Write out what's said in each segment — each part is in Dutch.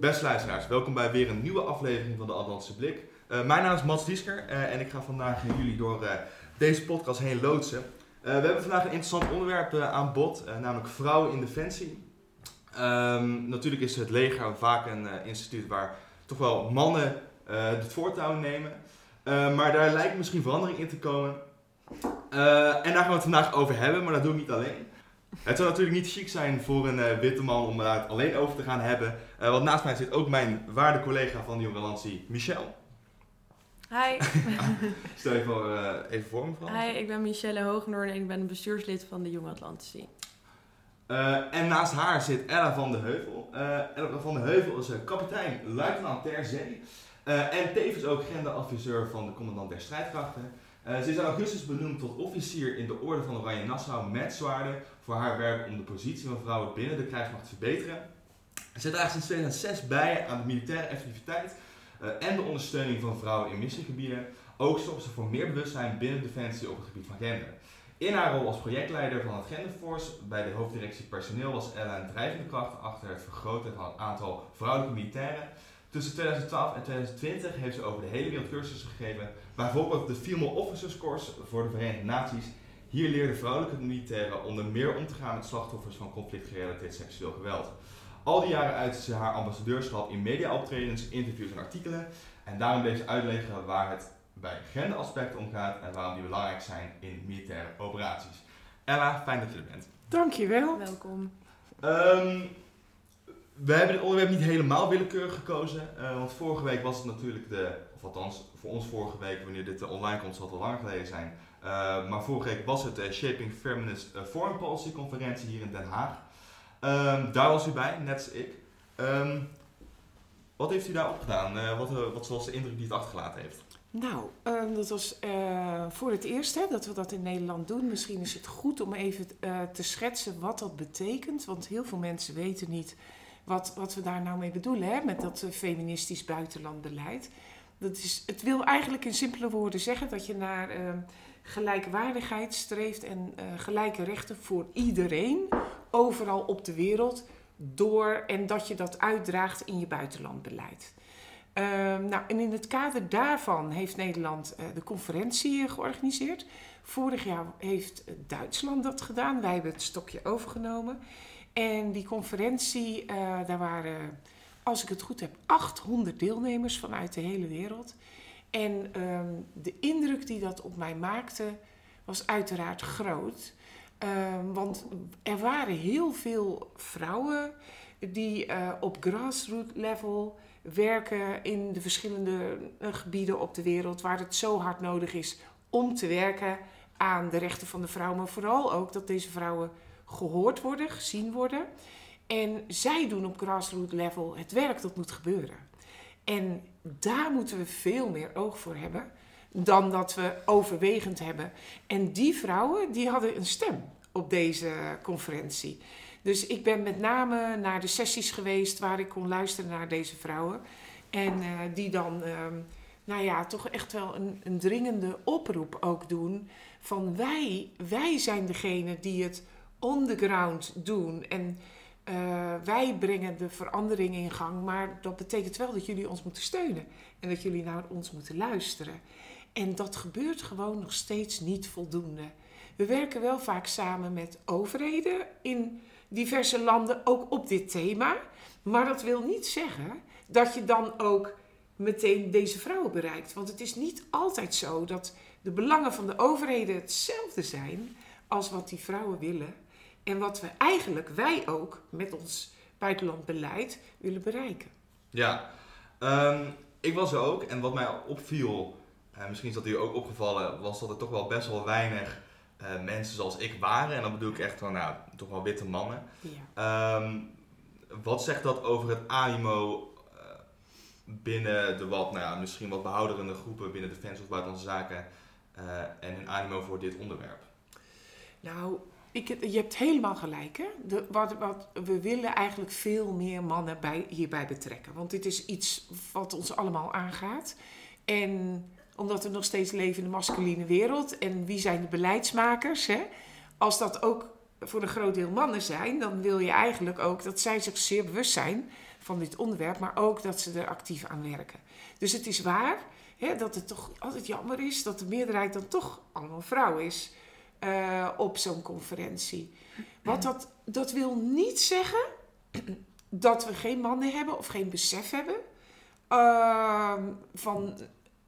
Beste luisteraars, welkom bij weer een nieuwe aflevering van de Atlantische Blik. Uh, mijn naam is Mats Liesker uh, en ik ga vandaag jullie door uh, deze podcast heen loodsen. we hebben vandaag een interessant onderwerp aan bod, namelijk vrouwen in defensie. Um, natuurlijk is het leger vaak een instituut waar toch wel mannen het voortouw nemen. maar daar lijkt misschien verandering in te komen. en daar gaan we het vandaag over hebben, maar dat doe ik niet alleen. Het zou natuurlijk niet chic zijn voor een uh, witte man om daar alleen over te gaan hebben. Uh, want naast mij zit ook mijn waarde collega van de Jonge Lantie, Michel. Hi. Stel je voor, uh, even voor mevrouw. Hi, ik ben Michelle Hoognoorn en ik ben bestuurslid van de Jonge Atlantici. en naast haar zit Ella van de Heuvel. Ella van de Heuvel is kapitein, luitenant ter zee. en tevens ook genderadviseur van de commandant der strijdkrachten. Uh, ze is in augustus benoemd tot officier in de Orde van Oranje Nassau met zwaarden voor haar werk om de positie van vrouwen binnen de krijgsmacht te verbeteren. Ze eigenlijk sinds 2006 bij aan de militaire effectiviteit uh, en de ondersteuning van vrouwen in missiegebieden. Ook zorgt ze voor meer bewustzijn binnen Defensie op het gebied van gender. In haar rol als projectleider van het Genderforce bij de hoofddirectie personeel was Ella een drijvende kracht achter het vergroten van het aantal vrouwelijke militairen. Tussen 2012 en 2020 heeft ze over de hele wereld cursussen gegeven, bijvoorbeeld de Female Officers Course voor de Verenigde Naties. Hier leerden vrouwelijke militairen onder meer om te gaan met slachtoffers van conflictgerelateerd seksueel geweld. Al die jaren uitte ze haar ambassadeurschap in mediaoptredens, interviews en artikelen. En daarom bleef ze uitleggen waar het bij genderaspecten om gaat en waarom die belangrijk zijn in militaire operaties. Ella, fijn dat je er bent. Dankjewel. Welkom. Um, we hebben dit onderwerp niet helemaal willekeurig gekozen. Uh, want vorige week was het natuurlijk de, of althans voor ons vorige week, wanneer dit online komt, zal het al lang geleden zijn. Uh, maar vorige week was het de Shaping Feminist Foreign Policy conferentie hier in Den Haag. Um, daar was u bij, net als ik. Um, wat heeft u daar opgedaan? Uh, wat, wat was de indruk die het achtergelaten heeft? Nou, um, dat was voor het eerst hè, dat we dat in Nederland doen. Misschien is het goed om even te schetsen wat dat betekent. Want heel veel mensen weten niet wat, wat we daar nou mee bedoelen hè, met dat feministisch buitenlandbeleid. Dat is, het wil eigenlijk in simpele woorden zeggen dat je naar gelijkwaardigheid streeft en gelijke rechten voor iedereen overal op de wereld door en dat je dat uitdraagt in je buitenlandbeleid. Uh, nou, en in het kader daarvan heeft Nederland de conferentie georganiseerd. Vorig jaar heeft Duitsland dat gedaan. Wij hebben het stokje overgenomen. En die conferentie, uh, daar waren, als ik het goed heb, 800 deelnemers vanuit de hele wereld. En ehm, de indruk die dat op mij maakte, was uiteraard groot. Ehm, want er waren heel veel vrouwen die uh, op grassroots level werken in de verschillende uh, gebieden op de wereld waar het zo hard nodig is om te werken aan de rechten van de vrouw, maar vooral ook dat deze vrouwen gehoord worden, gezien worden. En zij doen op grassroots level het werk dat moet gebeuren. En daar moeten we veel meer oog voor hebben dan dat we overwegend hebben. En die vrouwen die hadden een stem op deze conferentie. Dus ik ben met name naar de sessies geweest waar ik kon luisteren naar deze vrouwen. En uh, die dan, uh, nou ja, toch echt wel een, een, dringende oproep ook doen. Van wij, wij zijn degene die het on the ground doen. En uh, wij brengen de verandering in gang. Maar dat betekent wel dat jullie ons moeten steunen. En dat jullie naar ons moeten luisteren. En dat gebeurt gewoon nog steeds niet voldoende. We werken wel vaak samen met overheden in diverse landen, ook op dit thema. Maar dat wil niet zeggen dat je dan ook meteen deze vrouwen bereikt. Want het is niet altijd zo dat de belangen van de overheden hetzelfde zijn als wat die vrouwen willen. En wat we eigenlijk, wij ook, met ons buitenlandbeleid willen bereiken. Ja, um, ik was er ook. En wat mij opviel, uh, misschien is dat u ook opgevallen, was dat er toch wel best wel weinig uh, mensen zoals ik waren. En dan bedoel ik echt van, nou, toch wel witte mannen. Ja. Um, wat zegt dat over het animo uh, binnen de wat, nou ja, misschien wat behouderende groepen binnen Defensie of Buitenlandse Zaken en hun animo voor dit onderwerp? Nou, je hebt helemaal gelijk. Hè? De, wat, wat, we willen eigenlijk veel meer mannen bij, hierbij betrekken. Want dit is iets wat ons allemaal aangaat. En omdat we nog steeds leven in de masculine wereld. En wie zijn de beleidsmakers? Hè? Als dat ook voor een groot deel mannen zijn, dan wil je eigenlijk ook dat zij zich zeer bewust zijn van dit onderwerp, maar ook dat ze er actief aan werken. Dus het is waar hè, dat het toch altijd jammer is dat de meerderheid dan toch allemaal vrouw is eh, op zo'n conferentie. Want dat, dat wil niet zeggen dat we geen mannen hebben of geen besef hebben uh, van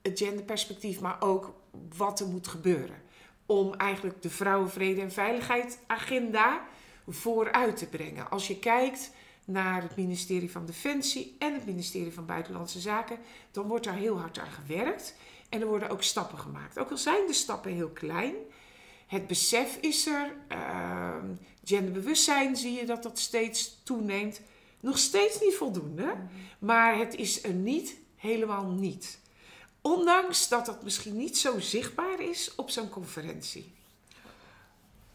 het genderperspectief, maar ook wat er moet gebeuren. Om eigenlijk de vrouwenvrede en veiligheid agenda vooruit te brengen. Als je kijkt naar het ministerie van Defensie en het ministerie van Buitenlandse Zaken, dan wordt daar heel hard aan gewerkt. En er worden ook stappen gemaakt. Ook al zijn de stappen heel klein, het besef is er. Uh, genderbewustzijn zie je dat dat steeds toeneemt. Nog steeds niet voldoende, mhm. maar het is er niet helemaal niet. Ondanks dat dat misschien niet zo zichtbaar is op zo'n conferentie.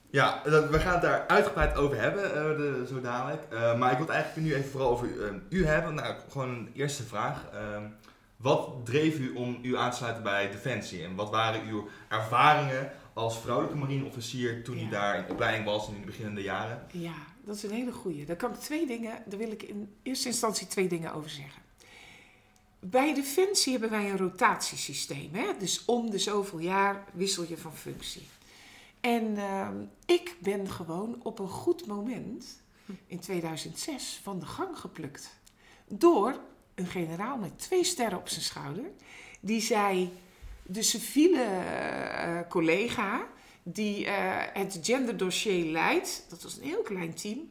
Ja, we gaan het daar uitgebreid over hebben, uh, de, zo dadelijk. Uh, maar ik wil het eigenlijk nu even vooral over uh, u hebben. Nou, gewoon een eerste vraag. Ehm, wat dreef u om u aan te sluiten bij Defensie? En wat waren uw ervaringen als vrouwelijke marineofficier toen u daar in opleiding was in de beginnende jaren? Ja, dat is een hele goeie. Daar kan ik twee dingen, daar wil ik in eerste instantie twee dingen over zeggen. Bij Defensie hebben wij een rotatiesysteem. Hè? Dus om de zoveel jaar wissel je van functie. En ehm, ik ben gewoon op een goed moment in 2006 van de gang geplukt. Door een generaal met twee sterren op zijn schouder. Die zei, de civiele uh, collega die uh, het genderdossier leidt, dat was een heel klein team,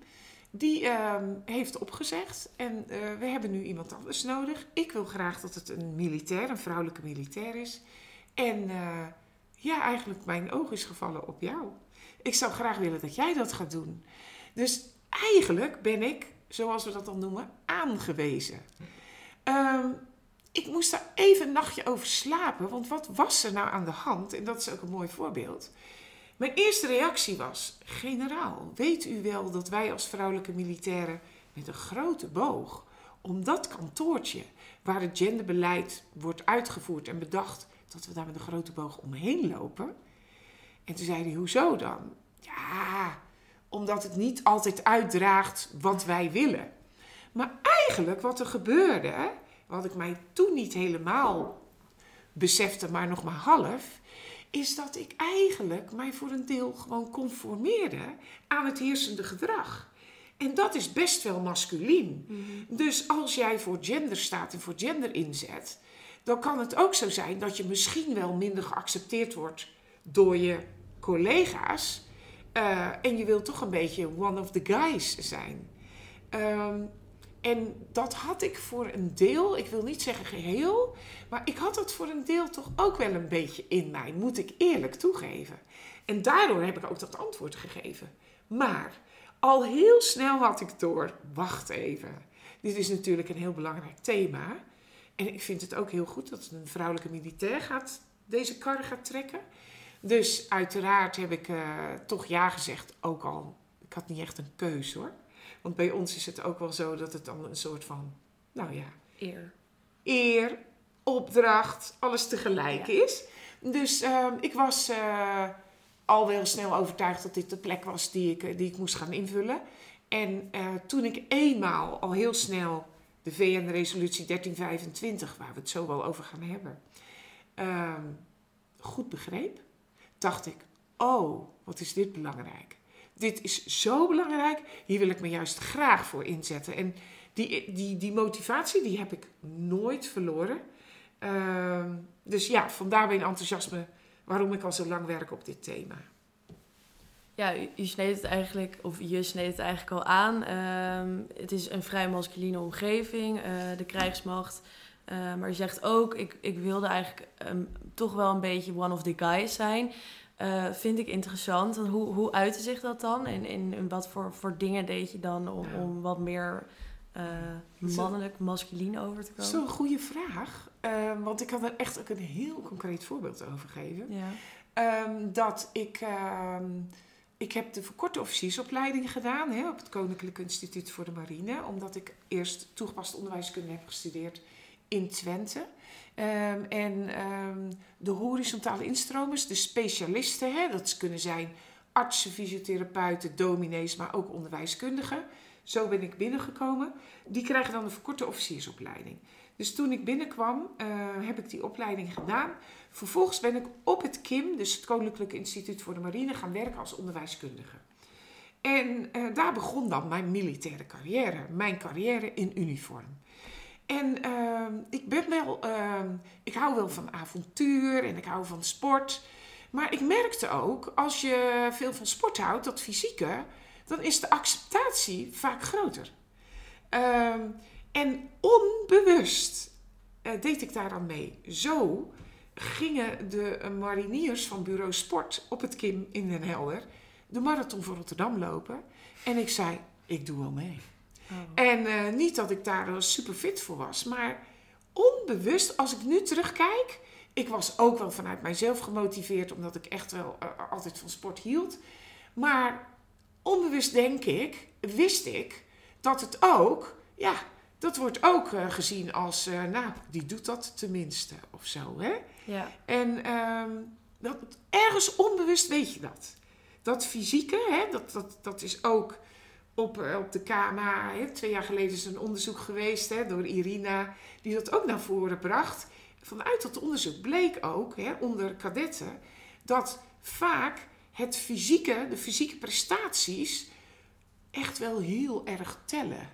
die uh, heeft opgezegd. En uh, we hebben nu iemand anders nodig. Ik wil graag dat het een militair, een vrouwelijke militair is. En ja, eigenlijk mijn oog is gevallen op jou. Ik zou graag willen dat jij dat gaat doen. Dus eigenlijk ben ik, zoals we dat dan noemen, aangewezen. Um, ik moest daar even een nachtje over slapen, want wat was er nou aan de hand? En dat is ook een mooi voorbeeld. Mijn eerste reactie was: Generaal, weet u wel dat wij als vrouwelijke militairen met een grote boog om dat kantoortje waar het genderbeleid wordt uitgevoerd en bedacht, dat we daar met een grote boog omheen lopen? En toen zei hij: Hoezo dan? Ja, omdat het niet altijd uitdraagt wat wij willen. Maar eigenlijk wat er gebeurde, wat ik mij toen niet helemaal besefte, maar nog maar half, is dat ik eigenlijk mij voor een deel gewoon conformeerde aan het heersende gedrag. En dat is best wel masculien. Mhm. Dus als jij voor gender staat en voor gender inzet, dan kan het ook zo zijn dat je misschien wel minder geaccepteerd wordt door je collega's. Uh, en je wilt toch een beetje one of the guys zijn. Um, en dat had ik voor een deel, ik wil niet zeggen geheel, maar ik had dat voor een deel toch ook wel een beetje in mij, moet ik eerlijk toegeven. En daardoor heb ik ook dat antwoord gegeven. Maar al heel snel had ik door, wacht even, dit is natuurlijk een heel belangrijk thema. En ik vind het ook heel goed dat een vrouwelijke militair gaat, deze kar gaat trekken. Dus uiteraard heb ik uh, toch ja gezegd, ook al, ik had niet echt een keus hoor. Want bij ons is het ook wel zo dat het dan een soort van, nou ja. Eer. Eer, opdracht, alles tegelijk is. Dus ehm, ik was uh, al wel snel overtuigd dat dit de plek was die ik, eh, die ik moest gaan invullen. En uh, toen ik eenmaal al heel snel de VN-resolutie 1325, waar we het zo wel over gaan hebben, uh, goed begreep, dacht ik: oh, wat is dit belangrijk? Dit is zo belangrijk, hier wil ik me juist graag voor inzetten. En die, die, die motivatie, die heb ik nooit verloren. Uh, dus ja, vandaar mijn enthousiasme waarom ik al zo lang werk op dit thema. Ja, u sneed het eigenlijk, of je sneed het eigenlijk al aan. Uh, het is een vrij masculine omgeving, uh, de krijgsmacht. Uh, maar je zegt ook, ik, ik wilde eigenlijk um, toch wel een beetje one of the guys zijn. Uh, vind ik interessant. Hoe, hoe uitte zich dat dan? En, in wat voor, voor dingen deed je dan om, om wat meer uh, mannelijk, masculien over te komen? Zo'n goede vraag. Uh, want ik kan er echt ook een heel concreet voorbeeld over geven. Ja. Um, dat ik... Um, ik heb de verkorte officiersopleiding gedaan hè, op het Koninklijk Instituut voor de Marine. Omdat ik eerst toegepast onderwijskunde heb gestudeerd in Twente. Um, en um, de horizontale instromers, de specialisten, hè, dat kunnen zijn artsen, fysiotherapeuten, dominees, maar ook onderwijskundigen. Zo ben ik binnengekomen. Die krijgen dan een verkorte officiersopleiding. Dus toen ik binnenkwam, eh, heb ik die opleiding gedaan. Vervolgens ben ik op het KIM, dus het Koninklijk Instituut voor de Marine, gaan werken als onderwijskundige. En eh, daar begon dan mijn militaire carrière, mijn carrière in uniform. En ehm, ik ben wel, ehm, ik hou wel van avontuur en ik hou van sport. Maar ik merkte ook, als je veel van sport houdt, dat fysieke, dan is de acceptatie vaak groter. Ehm, en onbewust uh, deed ik daar aan mee. Zo gingen de mariniers van Bureau Sport op het Kim in Den Helder de marathon van Rotterdam lopen. En ik zei, ik doe wel mee. Oh. En uh, niet dat ik daar super fit voor was, maar onbewust, als ik nu terugkijk, ik was ook wel vanuit mijzelf gemotiveerd, omdat ik echt wel uh, altijd van sport hield. Maar onbewust denk ik, wist ik, dat het ook, ja, dat wordt ook uh, gezien als, nou, die doet dat tenminste, of zo, hè? Ja. En um, dat, ergens onbewust weet je dat. Dat fysieke, hè, dat, dat, dat is ook op, eh, op de KMA. Hè. Twee jaar geleden is een onderzoek geweest hè, door Irina, die dat ook naar voren bracht. Vanuit dat onderzoek bleek ook, hè, onder kadetten, dat vaak het fysieke, de fysieke prestaties, echt wel heel erg tellen.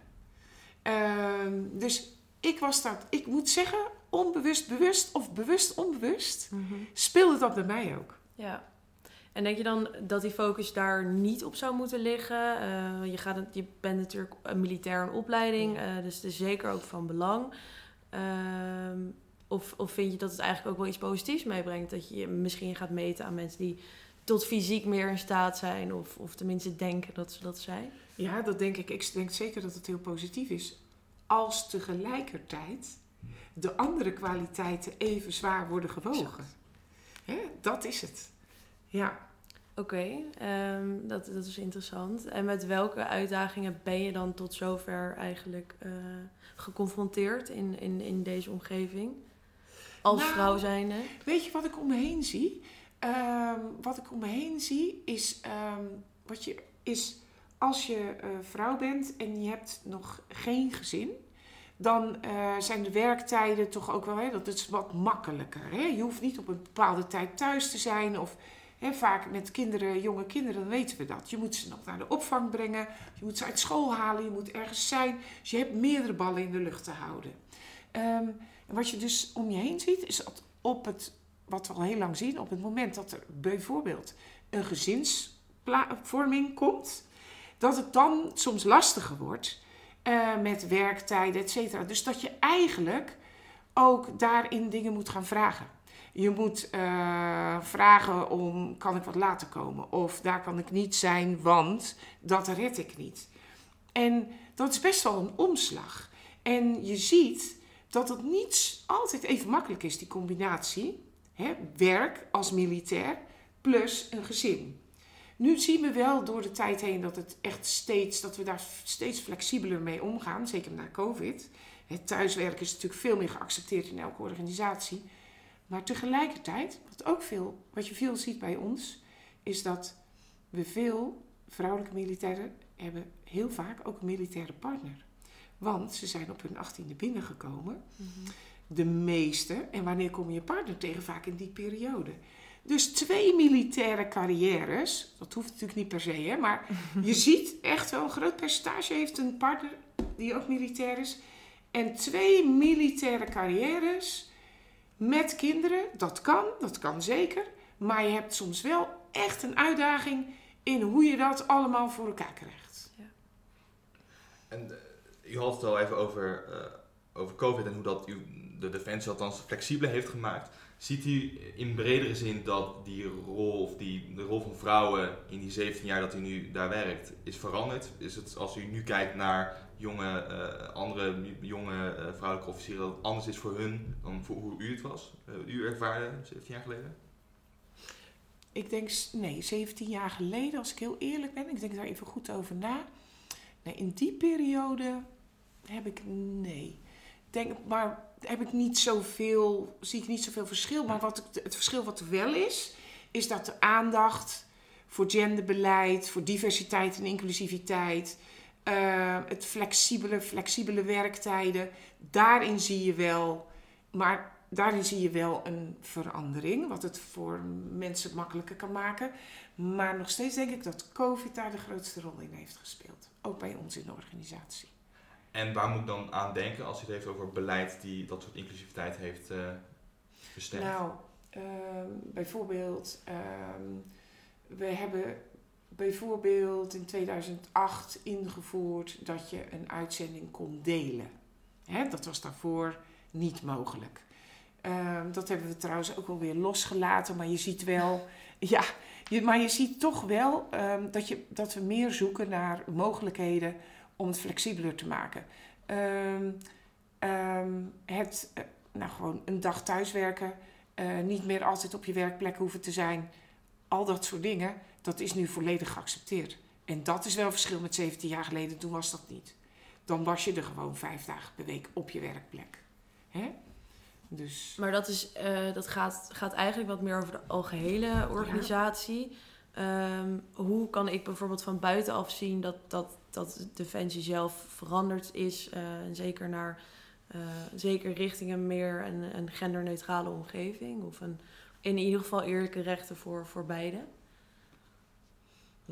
Uh, dus ik was dat, ik moet zeggen, onbewust bewust of bewust onbewust, mm -hmm. speelde dat bij mij ook. Ja. En denk je dan dat die focus daar niet op zou moeten liggen? Uh, je, gaat je bent natuurlijk een militair in opleiding, uh, dus het is zeker ook van belang. Uh, of, of vind je dat het eigenlijk ook wel iets positiefs meebrengt? Dat je misschien gaat meten aan mensen die tot fysiek meer in staat zijn, of, of tenminste denken dat ze dat zijn? Ja, dat denk ik. Ik denk zeker dat het heel positief is. Als tegelijkertijd de andere kwaliteiten even zwaar worden gewogen. Hè, dat is het. Ja. Oké, okay, um, dat, dat is interessant. En met welke uitdagingen ben je dan tot zover eigenlijk uh, geconfronteerd in, in, in deze omgeving? Als nou, vrouw zijnde? Weet je wat ik om me heen zie? Um, wat ik om me heen zie is, um, wat je, is als je uh, vrouw bent en je hebt nog geen gezin, dan uh, zijn de werktijden toch ook wel, hè, dat is wat makkelijker. Hè? Je hoeft niet op een bepaalde tijd thuis te zijn of Vaak met kinderen, jonge kinderen, dan weten we dat. Je moet ze nog naar de opvang brengen, je moet ze uit school halen, je moet ergens zijn. Dus je hebt meerdere ballen in de lucht te houden. Um, en wat je dus om je heen ziet, is dat op het, wat we al heel lang zien, op het moment dat er bijvoorbeeld een gezinsvorming komt, dat het dan soms lastiger wordt uh, met werktijden, et cetera. Dus dat je eigenlijk ook daarin dingen moet gaan vragen. Je moet uh, vragen om, kan ik wat later komen? Of daar kan ik niet zijn, want dat red ik niet. En dat is best wel een omslag. En je ziet dat het niet altijd even makkelijk is, die combinatie. Hè? Werk als militair plus een gezin. Nu zien we wel door de tijd heen dat, het echt steeds, dat we daar steeds flexibeler mee omgaan, zeker na COVID. Het thuiswerken is natuurlijk veel meer geaccepteerd in elke organisatie. Maar tegelijkertijd, wat, ook veel, wat je veel ziet bij ons, is dat we veel vrouwelijke militairen hebben heel vaak ook een militaire partner. Want ze zijn op hun achttiende binnengekomen. -hmm. De meeste. En wanneer kom je je partner tegen? Vaak in die periode. Dus twee militaire carrières, dat hoeft natuurlijk niet per se, hè, maar je ziet echt wel een groot percentage heeft een partner die ook militair is. En twee militaire carrières met kinderen, dat kan, dat kan zeker. Maar je hebt soms wel echt een uitdaging in hoe je dat allemaal voor elkaar krijgt. Ja. En uh, u had het al even over, uh, over COVID en hoe dat u de defensie althans flexibeler heeft gemaakt. Ziet u in bredere zin dat die rol, of die, de rol van vrouwen in die 17 jaar dat u nu daar werkt, is veranderd? Is het als u nu kijkt naar jonge, uh, andere jonge uh, vrouwelijke officieren dat het anders is voor hun dan voor hoe u het was? Uh, u ervaarde 17 jaar geleden? Ik denk, nee, 17 jaar geleden, als ik heel eerlijk ben, ik denk daar even goed over na. Nee, in die periode heb ik, nee. Denk, maar heb ik niet zoveel, zie ik niet zoveel verschil. Maar wat ik, het verschil wat er wel is, is dat de aandacht voor genderbeleid, voor diversiteit en inclusiviteit, Uh, het flexibele, flexibele werktijden. Daarin zie je wel, maar daarin zie je wel een verandering, wat het voor mensen makkelijker kan maken. Maar nog steeds denk ik dat COVID daar de grootste rol in heeft gespeeld. Ook bij ons in de organisatie. En waar moet ik dan aan denken als je het heeft over beleid die dat soort inclusiviteit heeft uh, versterkt? Nou, uh, bijvoorbeeld, uh, we hebben bijvoorbeeld in 2008 ingevoerd dat je een uitzending kon delen. Hè, dat was daarvoor niet mogelijk. Ehm, dat hebben we trouwens ook alweer losgelaten, maar je ziet wel, ja, maar je ziet toch wel um, dat, je, dat we meer zoeken naar mogelijkheden om het flexibeler te maken. Um, het, uh, nou gewoon een dag thuiswerken, uh, niet meer altijd op je werkplek hoeven te zijn, al dat soort dingen, dat is nu volledig geaccepteerd. En dat is wel een verschil met 17 jaar geleden, toen was dat niet. Dan was je er gewoon vijf dagen per week op je werkplek. Hè? Dus. Maar dat, is, uh, dat gaat, gaat eigenlijk wat meer over de algehele organisatie. Ja. Um, hoe kan ik bijvoorbeeld van buitenaf zien dat, dat, dat Defensie zelf veranderd is? Uh, zeker, naar, uh, zeker richting een meer een, een genderneutrale omgeving? Of een, in ieder geval eerlijke rechten voor, voor beide?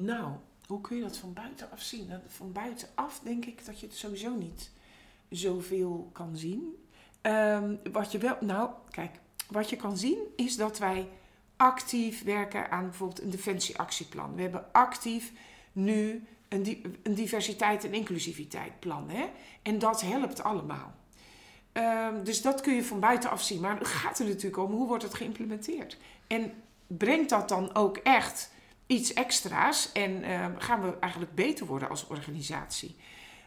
Nou, hoe kun je dat van buitenaf zien? Van buitenaf denk ik dat je het sowieso niet zoveel kan zien. Um, wat je wel, nou, kijk, wat je kan zien is dat wij actief werken aan bijvoorbeeld een defensieactieplan. We hebben actief nu een, een diversiteit- en inclusiviteitplan. Hè? En dat helpt allemaal. Um, dus dat kun je van buitenaf zien. Maar het gaat er natuurlijk om hoe wordt het geïmplementeerd. En brengt dat dan ook echt iets extra's en uh, gaan we eigenlijk beter worden als organisatie.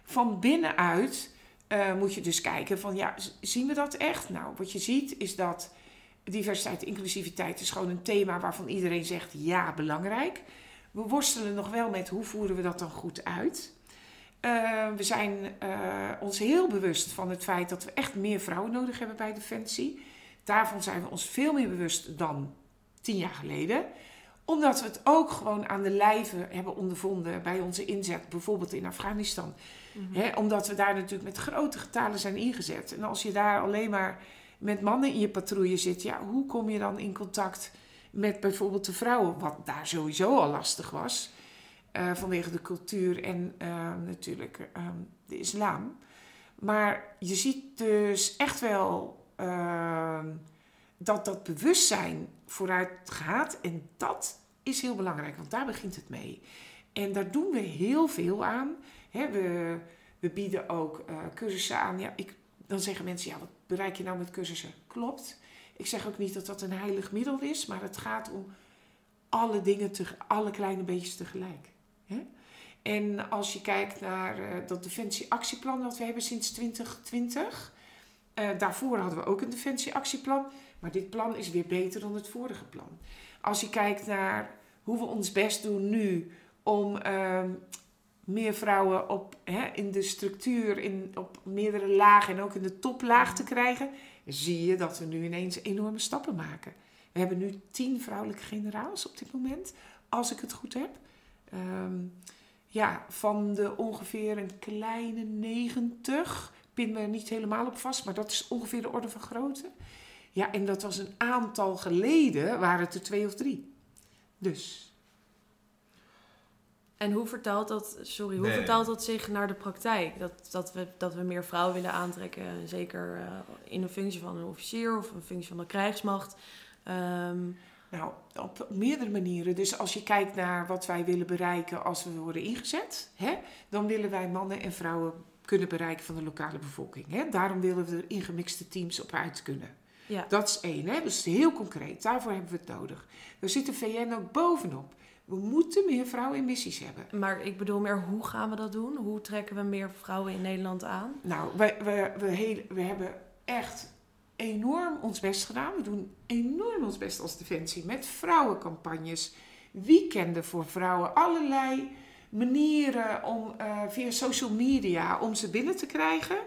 Van binnenuit uh, moet je dus kijken van ja, zien we dat echt? Nou, wat je ziet is dat diversiteit inclusiviteit is gewoon een thema waarvan iedereen zegt ja, belangrijk. We worstelen nog wel met hoe voeren we dat dan goed uit. Uh, we zijn ons heel bewust van het feit dat we echt meer vrouwen nodig hebben bij Defensie. Daarvan zijn we ons veel meer bewust dan tien jaar geleden omdat we het ook gewoon aan de lijve hebben ondervonden bij onze inzet, bijvoorbeeld in Afghanistan. Mm -hmm. omdat we daar natuurlijk met grote getalen zijn ingezet. En als je daar alleen maar met mannen in je patrouille zit, ja, hoe kom je dan in contact met bijvoorbeeld de vrouwen? Wat daar sowieso al lastig was, uh, vanwege de cultuur en uh, natuurlijk uh, de islam. Maar je ziet dus echt wel ehm, dat dat bewustzijn vooruit gaat. En dat is heel belangrijk, want daar begint het mee. En daar doen we heel veel aan. we, we bieden ook uh, cursussen aan. Ja, ik, dan zeggen mensen, ja, wat bereik je nou met cursussen? Klopt. Ik zeg ook niet dat dat een heilig middel is, maar het gaat om alle dingen, te, alle kleine beetjes tegelijk. En als je kijkt naar uh, dat defensieactieplan dat we hebben sinds 2020. Uh, daarvoor hadden we ook een defensieactieplan. Maar dit plan is weer beter dan het vorige plan. Als je kijkt naar hoe we ons best doen nu om uh, meer vrouwen op, hè, in de structuur, in, op meerdere lagen en ook in de toplaag te krijgen, zie je dat we nu ineens enorme stappen maken. We hebben nu tien vrouwelijke generaals op dit moment, als ik het goed heb. Um, ja, van de ongeveer een kleine 90, pin me er niet helemaal op vast, maar dat is ongeveer de orde van grootte. Ja, en dat was een aantal geleden, waren het er twee of drie. Dus. En hoe vertaalt dat, sorry, hoe nee. vertaalt dat zich naar de praktijk? Dat, dat, we, dat we meer vrouwen willen aantrekken, zeker uh, in een functie van een officier of een functie van de krijgsmacht. Um, nou, op meerdere manieren. Dus als je kijkt naar wat wij willen bereiken als we worden ingezet, hè, dan willen wij mannen en vrouwen kunnen bereiken van de lokale bevolking. Hè. Daarom willen we er ingemixte teams op uit kunnen. Ja. Dat is één, hè? dus heel concreet. Daarvoor hebben we het nodig. Daar zit de VN ook bovenop. We moeten meer vrouwen in missies hebben. Maar ik bedoel meer, hoe gaan we dat doen? Hoe trekken we meer vrouwen in Nederland aan? Nou, we, we, we, heel, we hebben echt enorm ons best gedaan. We doen enorm ons best als Defensie met vrouwencampagnes, weekenden voor vrouwen, allerlei manieren om uh, via social media om ze binnen te krijgen.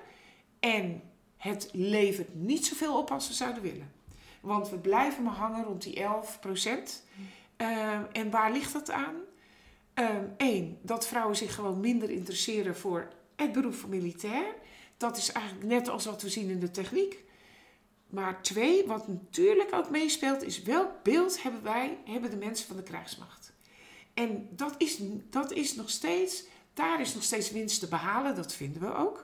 En het levert niet zoveel op als we zouden willen. Want we blijven maar hangen rond die 11 procent. Uh, en waar ligt dat aan? Eén, um, dat vrouwen zich gewoon minder interesseren voor het beroep van militair. Dat is eigenlijk net als wat we zien in de techniek. Maar twee, wat natuurlijk ook meespeelt, is welk beeld hebben wij, hebben de mensen van de krijgsmacht. En dat is, dat is nog steeds, daar is nog steeds winst te behalen, dat vinden we ook.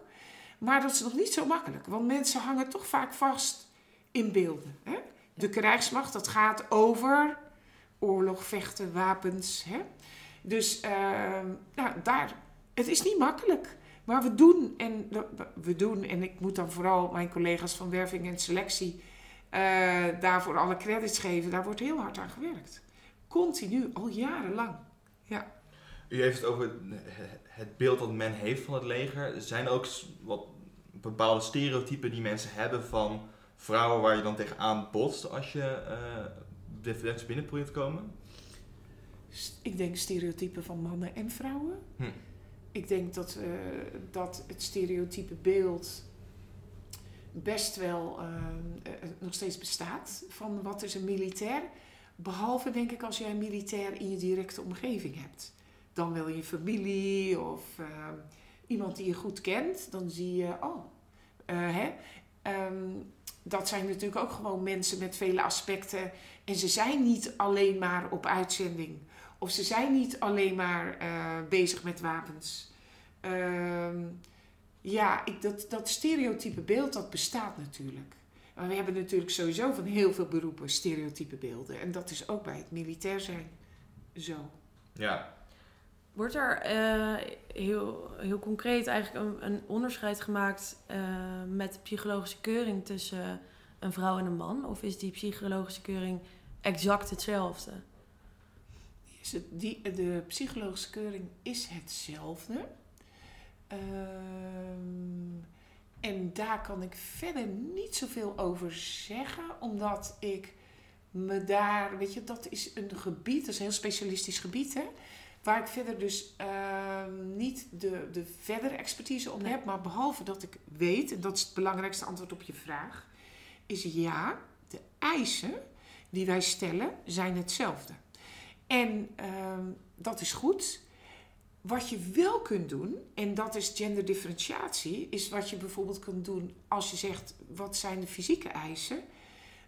Maar dat is nog niet zo makkelijk, want mensen hangen toch vaak vast in beelden. Hè? De krijgsmacht, dat gaat over oorlog, vechten, wapens. Hè? Dus uh, nou, daar, het is niet makkelijk. Maar we doen, en we doen, en ik moet dan vooral mijn collega's van werving en selectie uh, daarvoor alle credits geven. Daar wordt heel hard aan gewerkt. Continu, al jarenlang. Ja. U heeft het over het beeld dat men heeft van het leger. Zijn er ook wat bepaalde stereotypen die mensen hebben van vrouwen waar je dan tegenaan botst als je uh, de Defensie binnen probeert te komen? Ik denk stereotypen van mannen en vrouwen. Hm. Ik denk dat, uh, dat het stereotype beeld best wel uh, nog steeds bestaat van wat is een militair. Behalve denk ik als jij een militair in je directe omgeving hebt. Dan wil je familie of iemand die je goed kent. Dan zie je, oh, hè, um, dat zijn natuurlijk ook gewoon mensen met vele aspecten. En ze zijn niet alleen maar op uitzending. Of ze zijn niet alleen maar uh, bezig met wapens. Uh, ja, ik, dat, dat stereotype beeld, dat bestaat natuurlijk. Maar we hebben natuurlijk sowieso van heel veel beroepen stereotype beelden. En dat is ook bij het militair zijn zo. Ja, Wordt er uh, heel, heel concreet eigenlijk een, onderscheid gemaakt uh, met de psychologische keuring tussen een vrouw en een man? Of is die psychologische keuring exact hetzelfde? Is het, die, de psychologische keuring is hetzelfde. Uh, en daar kan ik verder niet zoveel over zeggen, omdat ik me daar, weet je, dat is een gebied, dat is een heel specialistisch gebied, hè Waar ik verder dus uh, niet de, de verdere expertise om heb, maar behalve dat ik weet, en dat is het belangrijkste antwoord op je vraag, is ja, de eisen die wij stellen zijn hetzelfde. En uh, dat is goed. Wat je wel kunt doen, en dat is genderdifferentiatie, is wat je bijvoorbeeld kunt doen als je zegt wat zijn de fysieke eisen.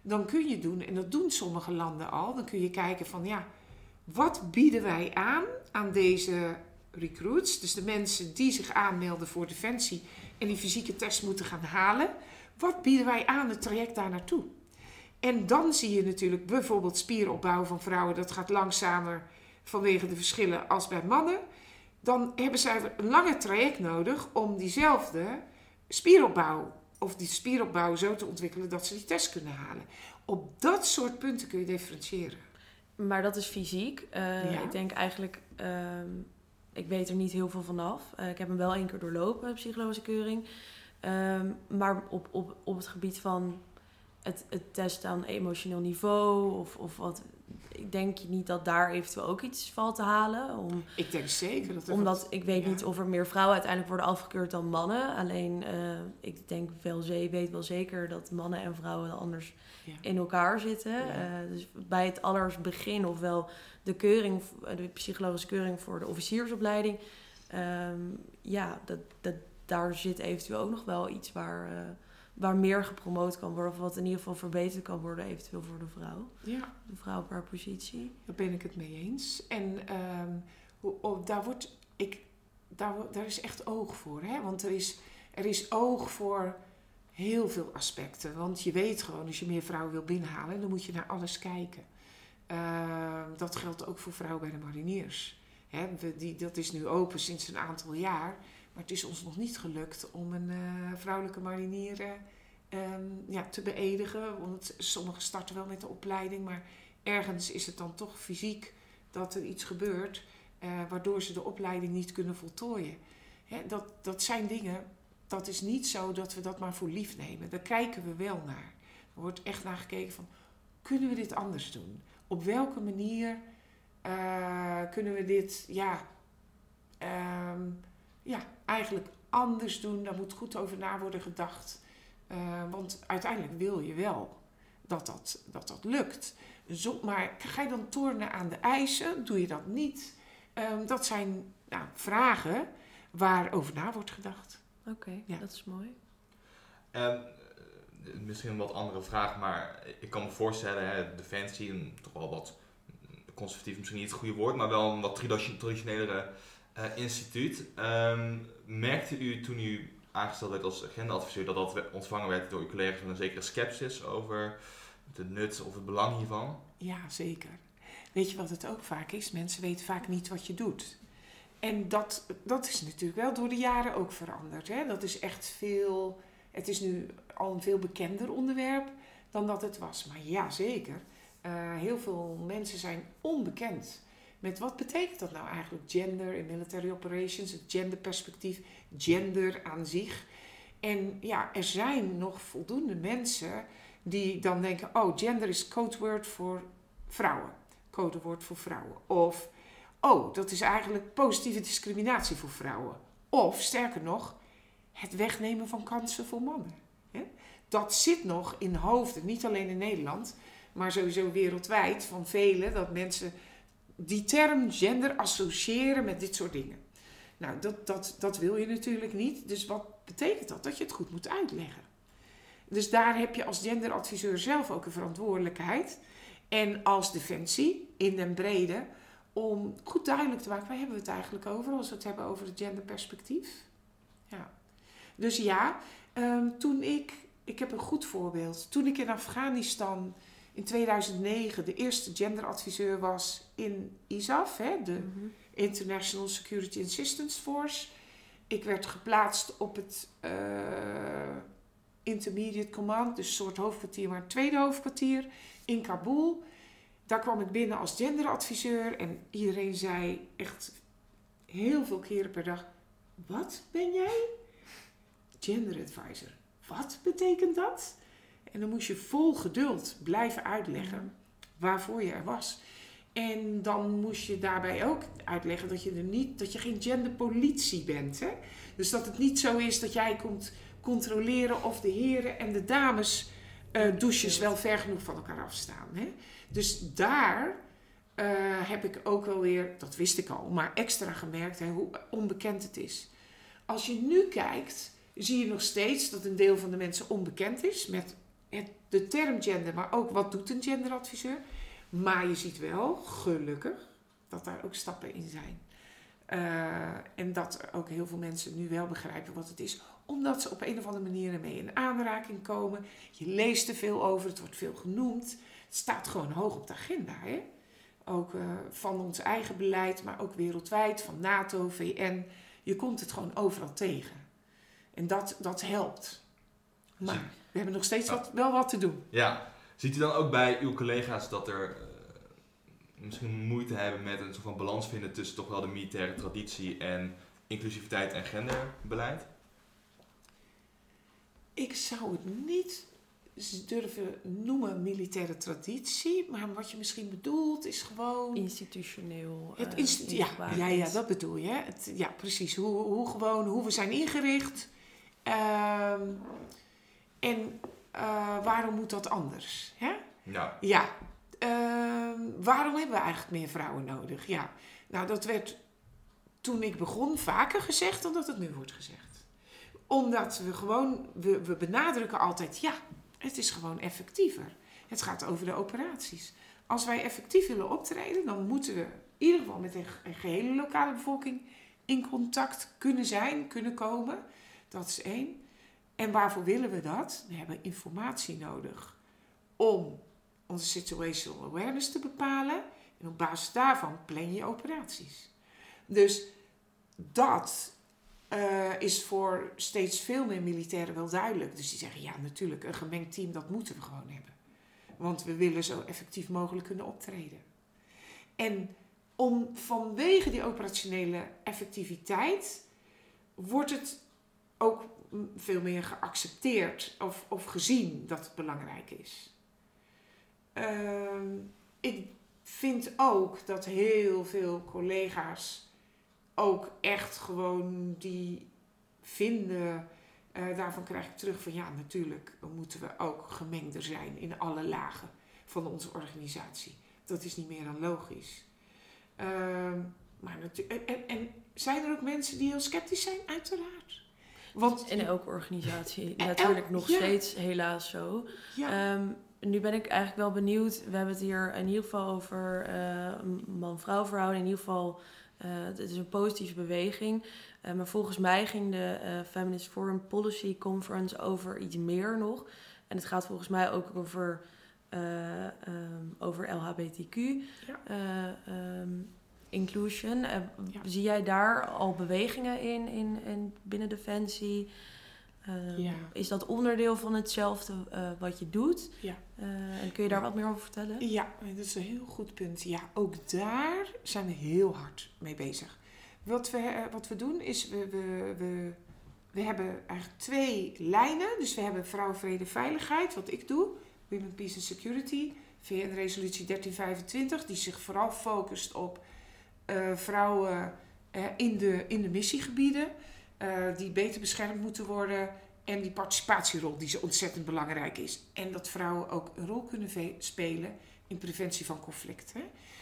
Dan kun je doen, en dat doen sommige landen al, dan kun je kijken van ja, wat bieden wij aan aan deze recruits, dus de mensen die zich aanmelden voor Defensie en die fysieke test moeten gaan halen, wat bieden wij aan het traject daar naartoe? En dan zie je natuurlijk bijvoorbeeld spieropbouw van vrouwen, dat gaat langzamer vanwege de verschillen als bij mannen. Dan hebben zij een lange traject nodig om diezelfde spieropbouw of die spieropbouw zo te ontwikkelen dat ze die test kunnen halen. Op dat soort punten kun je differentiëren. Maar dat is fysiek. Uh, Ik denk eigenlijk, uh, ik weet er niet heel veel vanaf. Uh, ik heb hem wel één keer doorlopen, psychologische keuring. Um, maar op, op, op het gebied van het, het testen aan emotioneel niveau of, of wat. Ik denk niet dat daar eventueel ook iets valt te halen. Om, ik denk zeker dat er Omdat wat, ik weet ja. niet of er meer vrouwen uiteindelijk worden afgekeurd dan mannen. Alleen uh, ik denk wel, weet wel zeker dat mannen en vrouwen anders ja. in elkaar zitten. Ja. Uh, dus bij het allerbegin, ofwel de keuring, de psychologische keuring voor de officiersopleiding. Um, ja, dat, dat, daar zit eventueel ook nog wel iets waar, uh, waar meer gepromoot kan worden. Of wat in ieder geval verbeterd kan worden, eventueel voor de vrouw. Ja. De vrouw per positie. Daar ben ik het mee eens. En um, oh, daar wordt, ik, daar, daar is echt oog voor. Hè? Want er is, er is oog voor heel veel aspecten. Want je weet gewoon, als je meer vrouwen wil binnenhalen, dan moet je naar alles kijken. Uh, dat geldt ook voor vrouwen bij de mariniers. Hè, die, dat is nu open sinds een aantal jaar. Maar het is ons nog niet gelukt om een uh, vrouwelijke marinier uh, um, ja, te beëdigen. Want sommigen starten wel met de opleiding, maar ergens is het dan toch fysiek dat er iets gebeurt. Uh, waardoor ze de opleiding niet kunnen voltooien. Hè, dat, dat zijn dingen dat is niet zo dat we dat maar voor lief nemen. Daar kijken we wel naar. Er wordt echt naar gekeken van, kunnen we dit anders doen? Op welke manier kunnen we dit, ja, um, ja, eigenlijk anders doen? Daar moet goed over na worden gedacht. Uh, want uiteindelijk wil je wel dat dat, dat, dat lukt. Zo, maar ga je dan tornen aan de eisen? Doe je dat niet? Ehm, dat zijn nou, vragen waarover na wordt gedacht. Oké, Ja. dat is mooi. Ehm, eh, misschien een wat andere vraag, maar ik kan me voorstellen, hè, Defensie, een, toch wel wat conservatief, misschien niet het goede woord, maar wel een wat tradi- traditionelere eh, instituut. Ehm, merkte u toen u aangesteld werd als agendaadviseur dat dat ontvangen werd door uw collega's met een zekere sceptisch over de nut of het belang hiervan? Ja, zeker. Weet je wat het ook vaak is? Mensen weten vaak niet wat je doet. En dat, dat is natuurlijk wel door de jaren ook veranderd. Hè? Dat is echt veel. Het is nu al een veel bekender onderwerp dan dat het was. Maar ja, zeker. Eh, heel veel mensen zijn onbekend met wat betekent dat nou eigenlijk? Gender in military operations, het genderperspectief, gender aan zich. En ja, er zijn nog voldoende mensen die dan denken: oh, gender is codewoord voor vrouwen. Codewoord voor vrouwen. Of, oh, dat is eigenlijk positieve discriminatie voor vrouwen. Of, sterker nog, het wegnemen van kansen voor mannen. Dat zit nog in hoofden, niet alleen in Nederland, maar sowieso wereldwijd, van velen, dat mensen die term gender associëren met dit soort dingen. Nou, dat, dat, dat wil je natuurlijk niet. Dus wat betekent dat? Dat je het goed moet uitleggen. Dus daar heb je als genderadviseur zelf ook een verantwoordelijkheid. En als defensie, in den brede, om goed duidelijk te maken, waar hebben we het eigenlijk over als we het hebben over het genderperspectief? Ja. Dus ja, ehm, toen ik, ik heb een goed voorbeeld, toen ik in Afghanistan in 2009 de eerste genderadviseur was in ISAF, hè, de Mhm. International Security Assistance Force. Ik werd geplaatst op het eh, Intermediate Command, dus een soort hoofdkwartier, maar het tweede hoofdkwartier in Kabul. Daar kwam ik binnen als genderadviseur en iedereen zei echt heel veel keren per dag: Wat ben jij? Gender advisor. Wat betekent dat? En dan moest je vol geduld blijven uitleggen waarvoor je er was. En dan moest je daarbij ook uitleggen dat je er niet, dat je geen genderpolitie bent. Hè? Dus dat het niet zo is dat jij komt controleren of de heren en de dames eh, douches wel ver genoeg van elkaar afstaan. Hè? Dus daar eh, heb ik ook wel weer, dat wist ik al, maar extra gemerkt hè, hoe onbekend het is. Als je nu kijkt, zie je nog steeds dat een deel van de mensen onbekend is met de term gender, maar ook wat doet een genderadviseur. Maar je ziet wel, gelukkig, dat daar ook stappen in zijn. Eh, en dat ook heel veel mensen nu wel begrijpen wat het is. Omdat ze op een of andere manier ermee in aanraking komen. Je leest er veel over, het wordt veel genoemd. Het staat gewoon hoog op de agenda. Hè? Ook eh, van ons eigen beleid, maar ook wereldwijd, van NATO, VN. Je komt het gewoon overal tegen. En dat, dat helpt. Maar we hebben nog steeds wat, wel wat te doen. Ja. Ziet u dan ook bij uw collega's dat er eh, misschien moeite hebben met een soort van balans vinden tussen toch wel de militaire traditie en inclusiviteit en genderbeleid? Ik zou het niet durven noemen militaire traditie, maar wat je misschien bedoelt is gewoon. Institutioneel. Het eh, instituut, ja, ja, ja, dat bedoel je. Het, ja, precies. Hoe, hoe gewoon, hoe we zijn ingericht. Ehm, en eh, waarom moet dat anders? Hè? Ja. Ja. Ehm, waarom hebben we eigenlijk meer vrouwen nodig? Ja. Nou, dat werd toen ik begon vaker gezegd dan dat het nu wordt gezegd. Omdat we gewoon, we, we benadrukken altijd, ja, het is gewoon effectiever. Het gaat over de operaties. Als wij effectief willen optreden, dan moeten we in ieder geval met een gehele lokale bevolking in contact kunnen zijn, kunnen komen. Dat is één. En waarvoor willen we dat? We hebben informatie nodig om onze situational awareness te bepalen. En op basis daarvan plan je operaties. Dus dat eh, is voor steeds veel meer militairen wel duidelijk. Dus die zeggen, ja natuurlijk, een gemengd team, dat moeten we gewoon hebben. Want we willen zo effectief mogelijk kunnen optreden. En om, vanwege die operationele effectiviteit wordt het ook veel meer geaccepteerd of, of gezien dat het belangrijk is. Ehm, ik vind ook dat heel veel collega's ook echt gewoon die vinden. eh, daarvan krijg ik terug van ja, natuurlijk moeten we ook gemengder zijn in alle lagen van onze organisatie. Dat is niet meer dan logisch. Ehm, Maar en, en, zijn er ook mensen die heel sceptisch zijn? Uiteraard. Want In elke organisatie En natuurlijk nog ja. steeds helaas zo. ja, Ehm, nu ben ik eigenlijk wel benieuwd. We hebben het hier in ieder geval over eh, man-vrouw verhouding. In ieder geval, eh, het is een positieve beweging. Eh, maar volgens mij ging de eh, Feminist Foreign Policy Conference over iets meer nog. En het gaat volgens mij ook over, eh, ehm, over LHBTQ. Ja. eh, ehm, inclusion. Eh, Ja. Zie jij daar al bewegingen in, in, in binnen Defensie? Ja. Is dat onderdeel van hetzelfde eh, wat je doet? Ja. En kun je daar wat meer over vertellen? Ja, dat is een heel goed punt. Ja, ook daar zijn we heel hard mee bezig. Wat we, wat we doen is, we, we, we, we hebben eigenlijk twee lijnen. Dus we hebben vrouw, vrede, veiligheid, wat ik doe. Women, Peace and Security. VN-resolutie 1325, die zich vooral focust op vrouwen eh, in, de, in de missiegebieden. eh, die beter beschermd moeten worden. En die participatierol die zo ontzettend belangrijk is. En dat vrouwen ook een rol kunnen spelen in preventie van conflicten.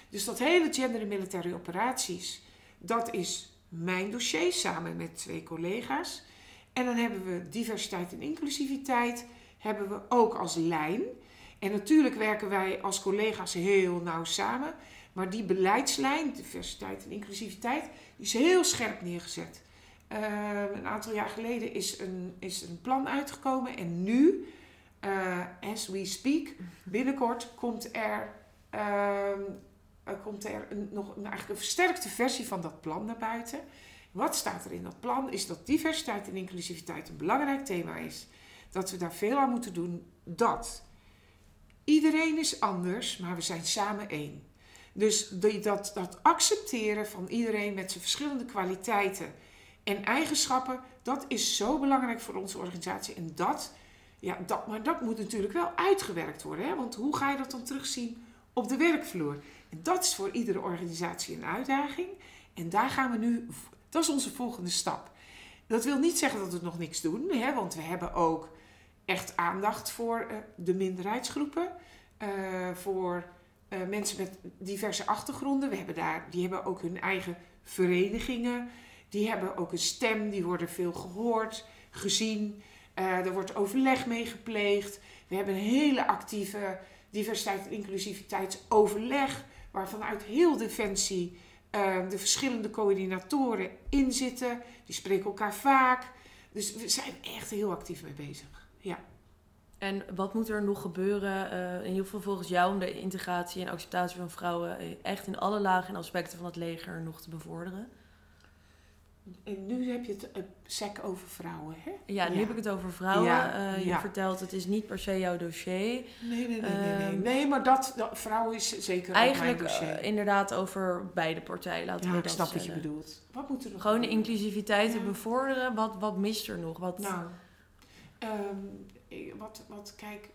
Dus dat hele gender en militaire operaties, dat is mijn dossier samen met twee collega's. En dan hebben we diversiteit en inclusiviteit, hebben we ook als lijn. En natuurlijk werken wij als collega's heel nauw samen. Maar die beleidslijn, diversiteit en inclusiviteit, is heel scherp neergezet. Eh, een aantal jaar geleden is een, is een plan uitgekomen. En nu, eh, as we speak, binnenkort komt er, ehm, komt er nog een, eigenlijk een versterkte versie van dat plan naar buiten. Wat staat er in dat plan? Is dat diversiteit en inclusiviteit een belangrijk thema is. Dat we daar veel aan moeten doen. Dat iedereen is anders, maar we zijn samen één. Dus die- dat, dat accepteren van iedereen met zijn verschillende kwaliteiten en eigenschappen, dat is zo belangrijk voor onze organisatie. En dat, ja, dat, maar dat moet natuurlijk wel uitgewerkt worden. Hè? Want hoe ga je dat dan terugzien op de werkvloer? En dat is voor iedere organisatie een uitdaging. En daar gaan we nu, dat is onze volgende stap. Dat wil niet zeggen dat we nog niks doen, hè? want we hebben ook echt aandacht voor eh, de minderheidsgroepen, eh, voor eh, mensen met diverse achtergronden. We hebben daar, die hebben ook hun eigen verenigingen. Die hebben ook een stem, die worden veel gehoord, gezien. Eh, er wordt overleg mee gepleegd. We hebben een hele actieve diversiteit en inclusiviteitsoverleg, waar vanuit heel Defensie eh, de verschillende coördinatoren in zitten. Die spreken elkaar vaak. Dus we zijn echt heel actief mee bezig. Ja. En wat moet er nog gebeuren, eh, in ieder geval volgens jou, om de integratie en acceptatie van vrouwen eh, echt in alle lagen en aspecten van het leger nog te bevorderen? En nu heb je het uh, sec over vrouwen, hè? Ja, nu Ja. heb ik het over vrouwen. Ja, je ja. vertelt, het is niet per se jouw dossier. Nee, nee, nee, nee. Nee, Ehm, nee maar dat, dat vrouwen is zeker Eigenlijk mijn dossier. eh, inderdaad over beide partijen, laten ja, we ik dat snap wat je bedoelt. Wat moet er nog Gewoon de inclusiviteit te bevorderen. Wat, wat mist er nog? Wat, Nou, ehm, wat, wat, kijk,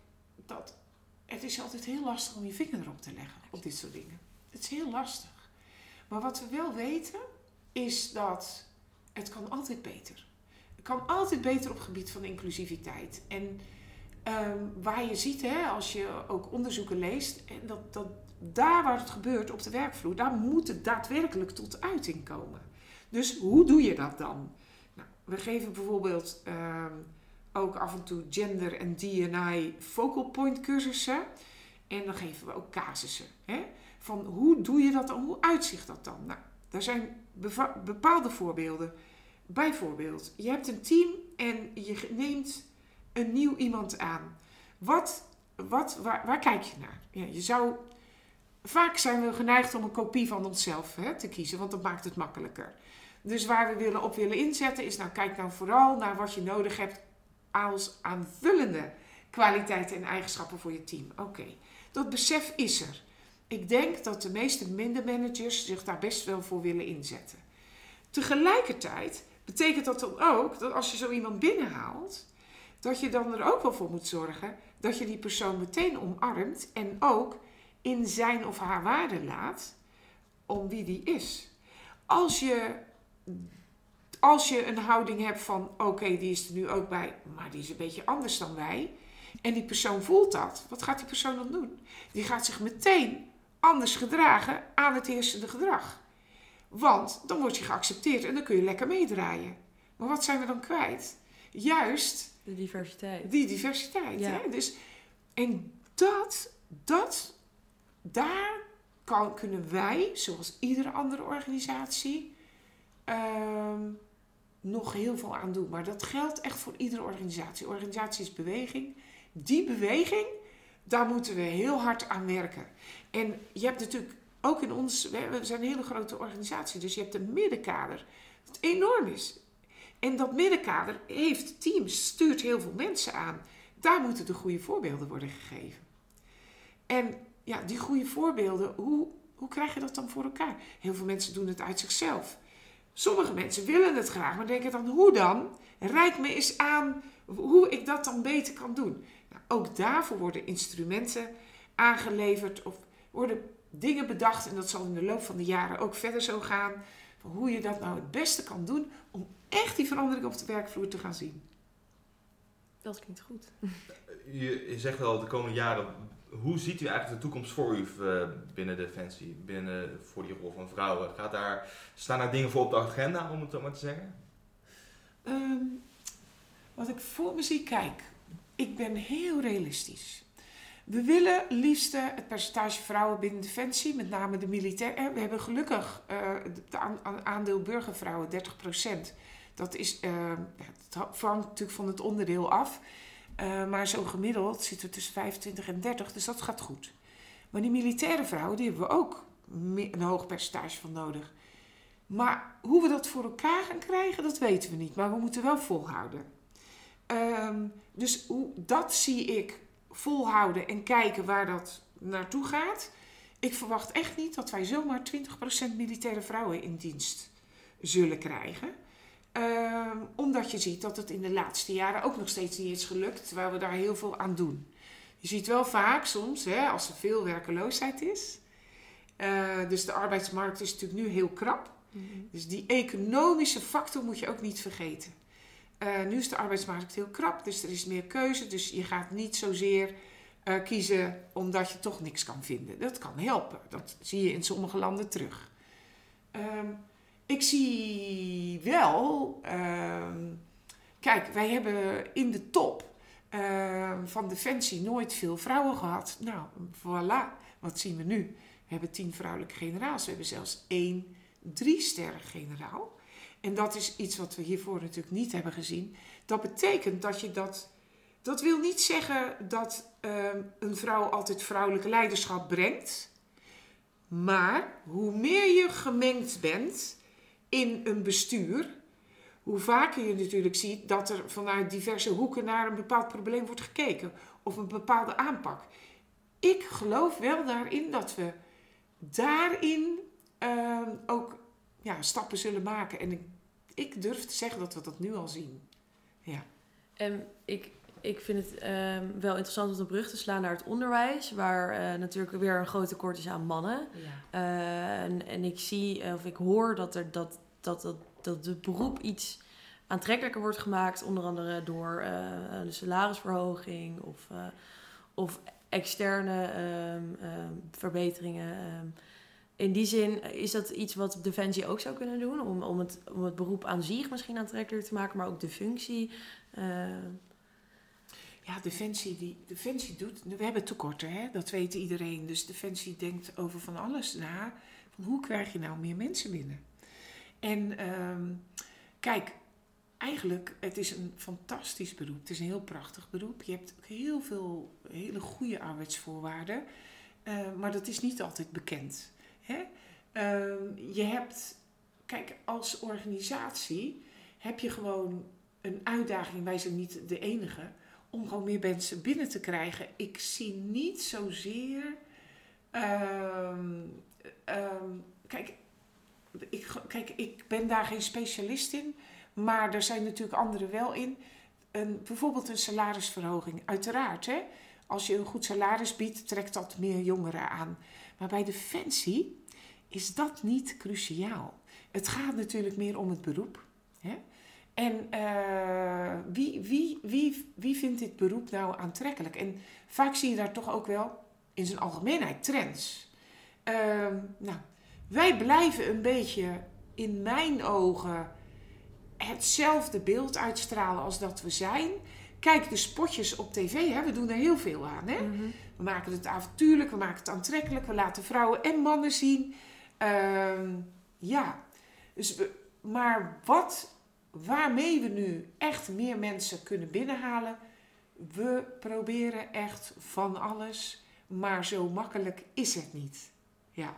dat, het is altijd heel lastig om je vinger erop te leggen op dit soort dingen. Het is heel lastig. Maar wat we wel weten, is dat het kan altijd beter. Het kan altijd beter op het gebied van inclusiviteit. En ehm, waar je ziet, hè, als je ook onderzoeken leest, dat, dat daar waar het gebeurt op de werkvloer, daar moet het daadwerkelijk tot uiting komen. Dus hoe doe je dat dan? Nou, we geven bijvoorbeeld ehm, ook af en toe gender en D&I focal point cursussen. En dan geven we ook casussen. Hè? Van hoe doe je dat dan? Hoe uitzicht dat dan? Nou, daar zijn bepaalde voorbeelden. Bijvoorbeeld, je hebt een team en je neemt een nieuw iemand aan. Wat, wat, waar, waar kijk je naar? Ja, je zou, vaak zijn we geneigd om een kopie van onszelf hè, te kiezen, want dat maakt het makkelijker. Dus waar we willen op willen inzetten is, nou kijk nou vooral naar wat je nodig hebt als aanvullende kwaliteiten en eigenschappen voor je team. Oké, dat besef is er. Ik denk dat de meeste minder managers zich daar best wel voor willen inzetten. Tegelijkertijd betekent dat dan ook dat als je zo iemand binnenhaalt, dat je dan er ook wel voor moet zorgen dat je die persoon meteen omarmt en ook in zijn of haar waarde laat om wie die is. Als je, als je een houding hebt van oké, die is er nu ook bij, maar die is een beetje anders dan wij. En die persoon voelt dat. Wat gaat die persoon dan doen? Die gaat zich meteen anders gedragen aan het heersende gedrag. Want dan word je geaccepteerd en dan kun je lekker meedraaien. Maar wat zijn we dan kwijt? Juist De diversiteit. die diversiteit. Ja. Hè? Dus, en dat, dat, daar kan, kunnen wij, zoals iedere andere organisatie, ehm, nog heel veel aan doen. Maar dat geldt echt voor iedere organisatie. Organisatie is beweging. Die beweging, daar moeten we heel hard aan werken. En je hebt natuurlijk ook in ons, we zijn een hele grote organisatie, dus je hebt een middenkader dat enorm is. En dat middenkader heeft teams, stuurt heel veel mensen aan. Daar moeten de goede voorbeelden worden gegeven. En ja, die goede voorbeelden, hoe, hoe krijg je dat dan voor elkaar? Heel veel mensen doen het uit zichzelf. Sommige mensen willen het graag, maar denken dan, hoe dan? Rijk me eens aan hoe ik dat dan beter kan doen. Nou, ook daarvoor worden instrumenten aangeleverd of worden dingen bedacht. En dat zal in de loop van de jaren ook verder zo gaan. Van hoe je dat nou het beste kan doen om echt die verandering op de werkvloer te gaan zien. Dat klinkt goed. Je, je zegt wel de komende jaren, hoe ziet u eigenlijk de toekomst voor u eh, binnen Defensie, binnen, voor die rol van vrouwen? Gaat daar, staan daar dingen voor op de agenda, om het zo maar te zeggen? Ehm, wat ik voor me zie, kijk, ik ben heel realistisch. We willen liefst eh, het percentage vrouwen binnen Defensie, met name de militair. eh, We hebben gelukkig het aan- aan- aandeel burgervrouwen 30%. Dat is, ha- hangt natuurlijk van het onderdeel af. Eh, maar zo gemiddeld zitten we tussen 25 en 30, dus dat gaat goed. Maar die militaire vrouwen, die hebben we ook een hoog percentage van nodig. Maar hoe we dat voor elkaar gaan krijgen, dat weten we niet. Maar we moeten wel volhouden. Ehm, dus hoe, dat zie ik volhouden en kijken waar dat naartoe gaat. Ik verwacht echt niet dat wij zomaar 20% militaire vrouwen in dienst zullen krijgen. Ehm, omdat je ziet dat het in de laatste jaren ook nog steeds niet is gelukt, terwijl we daar heel veel aan doen. Je ziet wel vaak soms, hè, als er veel werkeloosheid is. eh, dus de arbeidsmarkt is natuurlijk nu heel krap. Dus die economische factor moet je ook niet vergeten. Eh, nu is de arbeidsmarkt heel krap, dus er is meer keuze. Dus je gaat niet zozeer eh, kiezen omdat je toch niks kan vinden. Dat kan helpen. Dat zie je in sommige landen terug. Ehm, ik zie wel. ehm, kijk, wij hebben in de top ehm, van Defensie nooit veel vrouwen gehad. Nou, voilà. Wat zien we nu? We hebben tien vrouwelijke generaals. We hebben zelfs één drie sterren generaal. En dat is iets wat we hiervoor natuurlijk niet hebben gezien. Dat betekent dat je dat. Dat wil niet zeggen dat ehm, een vrouw altijd vrouwelijke leiderschap brengt. Maar hoe meer je gemengd bent in een bestuur, hoe vaker je natuurlijk ziet dat er vanuit diverse hoeken naar een bepaald probleem wordt gekeken of een bepaalde aanpak. Ik geloof wel daarin dat we daarin ehm, ook ja, stappen zullen maken. En ik, ik durf te zeggen dat we dat nu al zien. Ja. En ik, ik vind het ehm, wel interessant om de brug te slaan naar het onderwijs, waar eh, natuurlijk weer een groot tekort is aan mannen. Eh, en, en ik zie, eh, of ik hoor dat, er, dat, dat, dat, dat het beroep iets aantrekkelijker wordt gemaakt, onder andere door de salarisverhoging of, of externe ehm, ehm, verbeteringen. in die zin is dat iets wat Defensie ook zou kunnen doen, om, om, het, om het beroep aan zich misschien aantrekkelijker te maken, maar ook de functie. Ja, Defensie, die, Defensie doet... We hebben tekorten, hè? dat weet iedereen. Dus Defensie denkt over van alles na. Van hoe krijg je nou meer mensen binnen? En ehm, kijk, eigenlijk, het is een fantastisch beroep. Het is een heel prachtig beroep. Je hebt ook heel veel hele goede arbeidsvoorwaarden. Eh, maar dat is niet altijd bekend. Hè? Ehm, je hebt, kijk, als organisatie heb je gewoon een uitdaging. Wij zijn niet de enige om gewoon meer mensen binnen te krijgen. Ik zie niet zozeer. ehm, ehm, kijk, ik, kijk, ik ben daar geen specialist in, maar er zijn natuurlijk anderen wel in. Een, bijvoorbeeld een salarisverhoging, uiteraard. Hè? Als je een goed salaris biedt, trekt dat meer jongeren aan. Maar bij Defensie is dat niet cruciaal. Het gaat natuurlijk meer om het beroep. Hè? En eh, wie, wie, wie, wie vindt dit beroep nou aantrekkelijk? En vaak zie je daar toch ook wel in zijn algemeenheid trends. Ehm, nou, wij blijven een beetje in mijn ogen hetzelfde beeld uitstralen als dat we zijn. Kijk, de spotjes op tv, hè, we doen er heel veel aan. Hè? Mhm. We maken het avontuurlijk, we maken het aantrekkelijk, we laten vrouwen en mannen zien. Ehm, ja, dus maar wat, waarmee we nu echt meer mensen kunnen binnenhalen, we proberen echt van alles, maar zo makkelijk is het niet. Ja,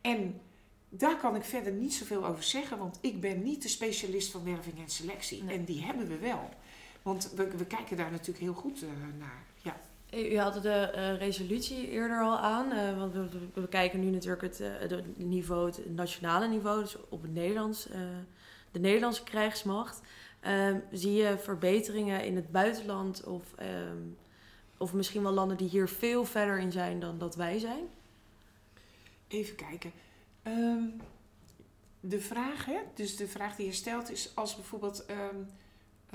en daar kan ik verder niet zoveel over zeggen, want ik ben niet de specialist van werving en selectie. Nee. En die hebben we wel. Want we, we kijken daar natuurlijk heel goed eh, naar. Ja. U had de eh, resolutie eerder al aan, eh, want we, kijken nu natuurlijk het, eh, het niveau, het nationale niveau, dus op het Nederlands, eh, de Nederlandse krijgsmacht. Ehm, zie je verbeteringen in het buitenland of, ehm, of misschien wel landen die hier veel verder in zijn dan dat wij zijn? Even kijken. Ehm, de vraag, hè? dus de vraag die je stelt is als bijvoorbeeld eh,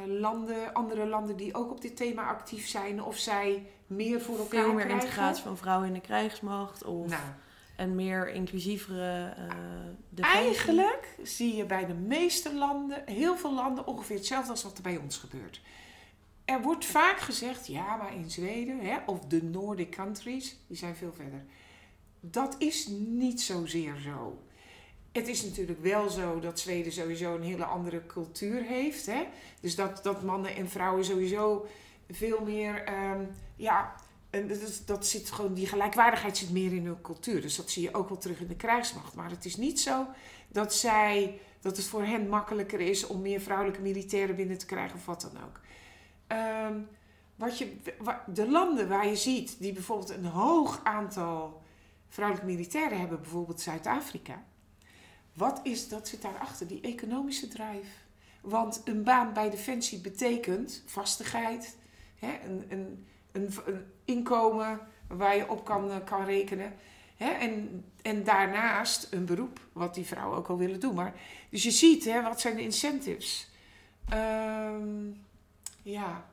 landen, andere landen die ook op dit thema actief zijn, of zij meer voor elkaar Veel meer krijgen. integratie van vrouwen in de krijgsmacht of Nou, een meer inclusievere eh eigenlijk zie je bij de meeste landen, heel veel landen, ongeveer hetzelfde als wat er bij ons gebeurt. Er wordt vaak gezegd, ja, maar in Zweden, hè, of de Nordic countries, die zijn veel verder. Dat is niet zozeer zo. Het is natuurlijk wel zo dat Zweden sowieso een hele andere cultuur heeft. Hè? Dus dat, dat mannen en vrouwen sowieso veel meer. ehm, ja, en dat, dat zit gewoon, die gelijkwaardigheid zit meer in hun cultuur. Dus dat zie je ook wel terug in de krijgsmacht. Maar het is niet zo dat zij. dat het voor hen makkelijker is om meer vrouwelijke militairen binnen te krijgen of wat dan ook. Ehm, wat je, de landen waar je ziet die bijvoorbeeld een hoog aantal vrouwelijke militairen hebben, bijvoorbeeld Zuid-Afrika. Wat is dat zit daarachter? Die economische drive. Want een baan bij Defensie betekent vastigheid, hè, een, een, een, inkomen waar je op kan, eh, kan rekenen. Hè, en, en daarnaast een beroep, wat die vrouwen ook al willen doen. Maar, dus je ziet, hè, wat zijn de incentives? Ehm, ja.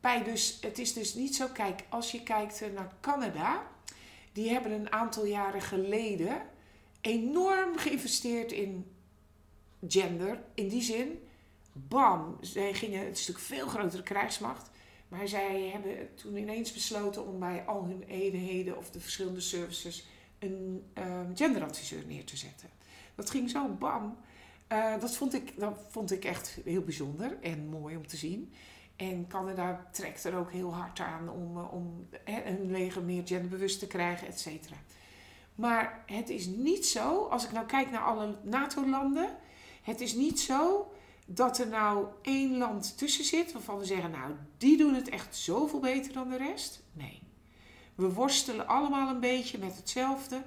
Bij dus, het is dus niet zo, kijk, als je kijkt eh, naar Canada, die hebben een aantal jaren geleden enorm geïnvesteerd in gender. In die zin, bam, zij gingen, een veel grotere krijgsmacht. Maar zij hebben toen ineens besloten om bij al hun eenheden of de verschillende services een ehm, genderadviseur neer te zetten. Dat ging zo bam. Eh, dat, vond ik, dat vond ik echt heel bijzonder en mooi om te zien. En Canada trekt er ook heel hard aan om, eh, om hun leger meer genderbewust te krijgen, et cetera. Maar het is niet zo, als ik nou kijk naar alle NATO-landen, het is niet zo dat er nou één land tussen zit waarvan we zeggen, nou, die doen het echt zoveel beter dan de rest. Nee. We worstelen allemaal een beetje met hetzelfde.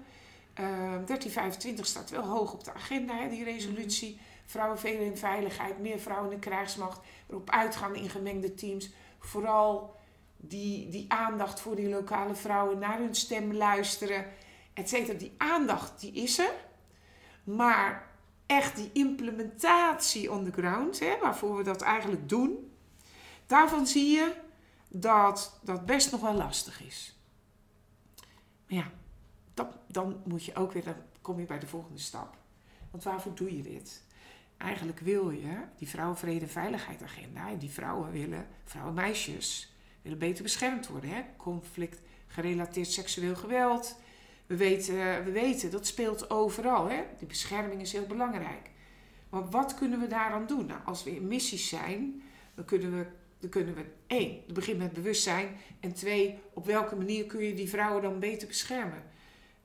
Eh, 1325 staat wel hoog op de agenda, hè, die resolutie. Vrouwen veel in veiligheid, meer vrouwen in de krijgsmacht. Erop uitgaan in gemengde teams. Vooral die, die aandacht voor die lokale vrouwen, naar hun stem luisteren, et cetera. Die aandacht, die is er. Maar echt die implementatie on the ground, hè, waarvoor we dat eigenlijk doen, daarvan zie je dat dat best nog wel lastig is. Maar ja, dan moet je ook weer, dan kom je bij de volgende stap. Want waarvoor doe je dit? Eigenlijk wil je die vrouwenvrede en veiligheid agenda. En die vrouwen willen, vrouwen en meisjes, willen beter beschermd worden. Conflict gerelateerd seksueel geweld. We weten, we weten, dat speelt overal. Hè? Die bescherming is heel belangrijk. Maar wat kunnen we daaraan doen? Nou, als we in missies zijn, dan kunnen we, dan kunnen we één, het begint met bewustzijn. En twee, op welke manier kun je die vrouwen dan beter beschermen?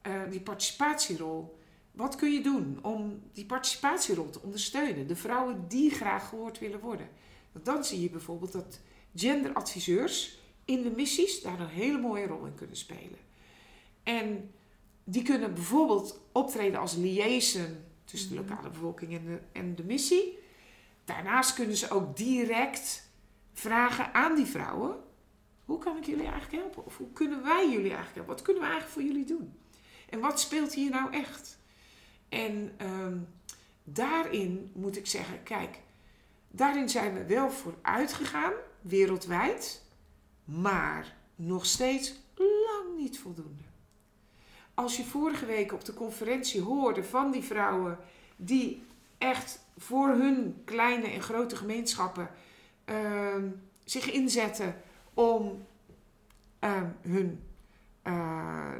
Eh, die participatierol. Wat kun je doen om die participatierol te ondersteunen? De vrouwen die graag gehoord willen worden. Want dan zie je bijvoorbeeld dat genderadviseurs in de missies daar een hele mooie rol in kunnen spelen. En die kunnen bijvoorbeeld optreden als liaison tussen de Mhm. lokale bevolking en de, en de missie. Daarnaast kunnen ze ook direct vragen aan die vrouwen: hoe kan ik jullie eigenlijk helpen? Of hoe kunnen wij jullie eigenlijk helpen? Wat kunnen we eigenlijk voor jullie doen? En wat speelt hier nou echt? En ehm, daarin moet ik zeggen: kijk, daarin zijn we wel vooruit gegaan, wereldwijd, maar nog steeds lang niet voldoende. Als je vorige week op de conferentie hoorde van die vrouwen die echt voor hun kleine en grote gemeenschappen ehm, zich inzetten om ehm, hun, eh,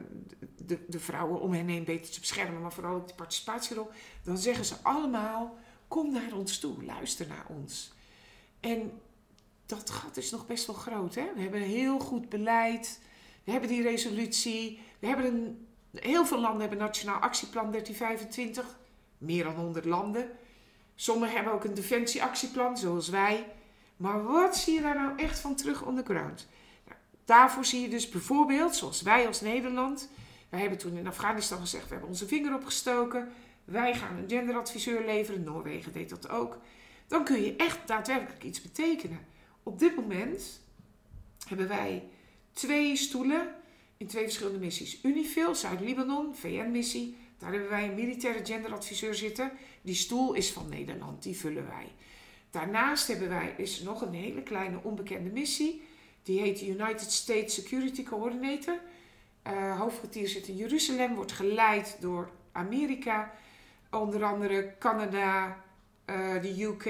de, de vrouwen om hen heen beter te beschermen, maar vooral ook de participatierol, dan zeggen ze allemaal: kom naar ons toe, luister naar ons. En dat gat is nog best wel groot. Hè? We hebben een heel goed beleid, we hebben die resolutie, we hebben een, heel veel landen hebben Nationaal Actieplan 1325, meer dan 100 landen. Sommigen hebben ook een defensieactieplan, zoals wij. Maar wat zie je daar nou echt van terug on the ground? Nou, daarvoor zie je dus bijvoorbeeld, zoals wij als Nederland. Wij hebben toen in Afghanistan gezegd, we hebben onze vinger opgestoken. Wij gaan een genderadviseur leveren. Noorwegen deed dat ook. Dan kun je echt daadwerkelijk iets betekenen. Op dit moment hebben wij twee stoelen in twee verschillende missies. Unifil, Zuid-Libanon, VN-missie. Daar hebben wij een militaire genderadviseur zitten. Die stoel is van Nederland, die vullen wij. Daarnaast hebben wij, is nog een hele kleine onbekende missie. Die heet United States Security Coordinator. Uh, hoofdkwartier zit in Jeruzalem, wordt geleid door Amerika. Onder andere Canada, uh, de UK,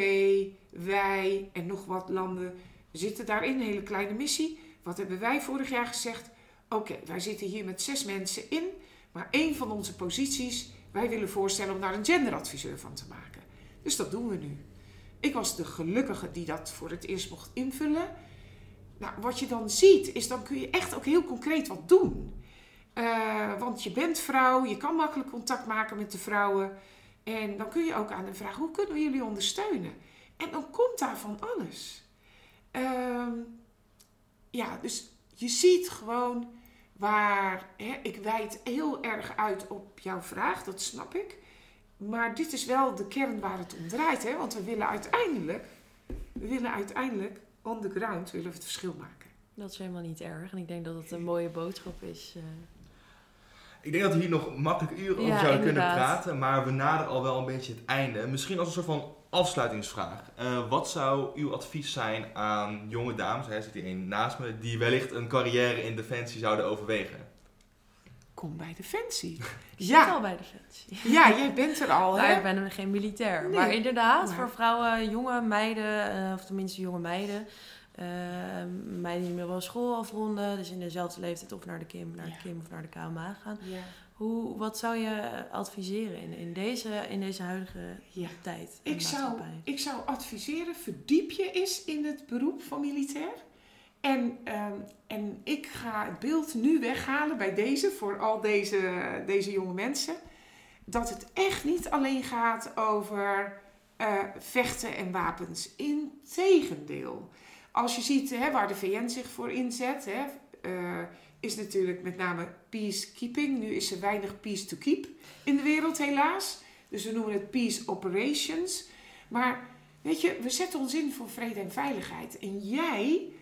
wij en nog wat landen zitten daarin. Een hele kleine missie. Wat hebben wij vorig jaar gezegd? Oké, wij zitten hier met zes mensen in. Maar één van onze posities, wij willen voorstellen om daar een genderadviseur van te maken. Dus dat doen we nu. Ik was de gelukkige die dat voor het eerst mocht invullen. Nou, wat je dan ziet, is dan kun je echt ook heel concreet wat doen. Uh, want je bent vrouw, je kan makkelijk contact maken met de vrouwen. En dan kun je ook aan hen vragen, hoe kunnen we jullie ondersteunen? En dan komt daar van alles. Uh, ja, dus je ziet gewoon waar, hè, ik wijd heel erg uit op jouw vraag, dat snap ik. Maar dit is wel de kern waar het om draait, hè? want we willen uiteindelijk, we willen uiteindelijk on the ground willen we het verschil maken. Dat is helemaal niet erg en ik denk dat het een mooie boodschap is. Uh... Ik denk dat we hier nog makkelijk uren over zouden kunnen praten, maar we naderen al wel een beetje het einde. Misschien als een soort van afsluitingsvraag. Uh, wat zou uw advies zijn aan jonge dames, er zit hier een naast me, die wellicht een carrière in Defensie zouden overwegen? Kom bij Defensie. Ik ja. al bij Defensie. Ja, jij bent er al. Nou, hè? ik ben geen militair. Maar inderdaad, voor vrouwen, jonge meiden, uh, of tenminste jonge meiden, uh, meiden die middelbare school afronden, dus in dezelfde leeftijd of naar de KIM, naar de KIM of naar de KMA gaan. Ja. Hoe, wat zou je adviseren in, in, deze, in deze huidige ja. tijd? Ik zou, ik zou adviseren, verdiep je eens in het beroep van militair. En, um, en ik ga het beeld nu weghalen bij deze, voor al deze, deze jonge mensen. Dat het echt niet alleen gaat over uh, vechten en wapens. Integendeel. Als je ziet hè, waar de VN zich voor inzet, hè, uh, is natuurlijk met name peacekeeping. Nu is er weinig peace to keep in de wereld, helaas. Dus we noemen het peace operations. Maar weet je, we zetten ons in voor vrede en veiligheid. En jij,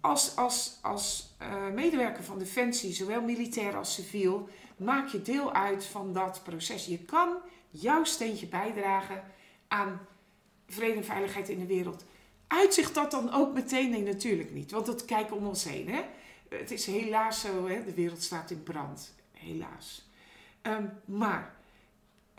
als, als, als uh, medewerker van Defensie, zowel militair als civiel, maak je deel uit van dat proces. Je kan jouw steentje bijdragen aan vrede en veiligheid in de wereld. Uitzicht dat dan ook meteen? Nee, natuurlijk niet. Want dat kijken om ons heen. Hè? het is helaas zo, hè, de wereld staat in brand. Helaas. Ehm, maar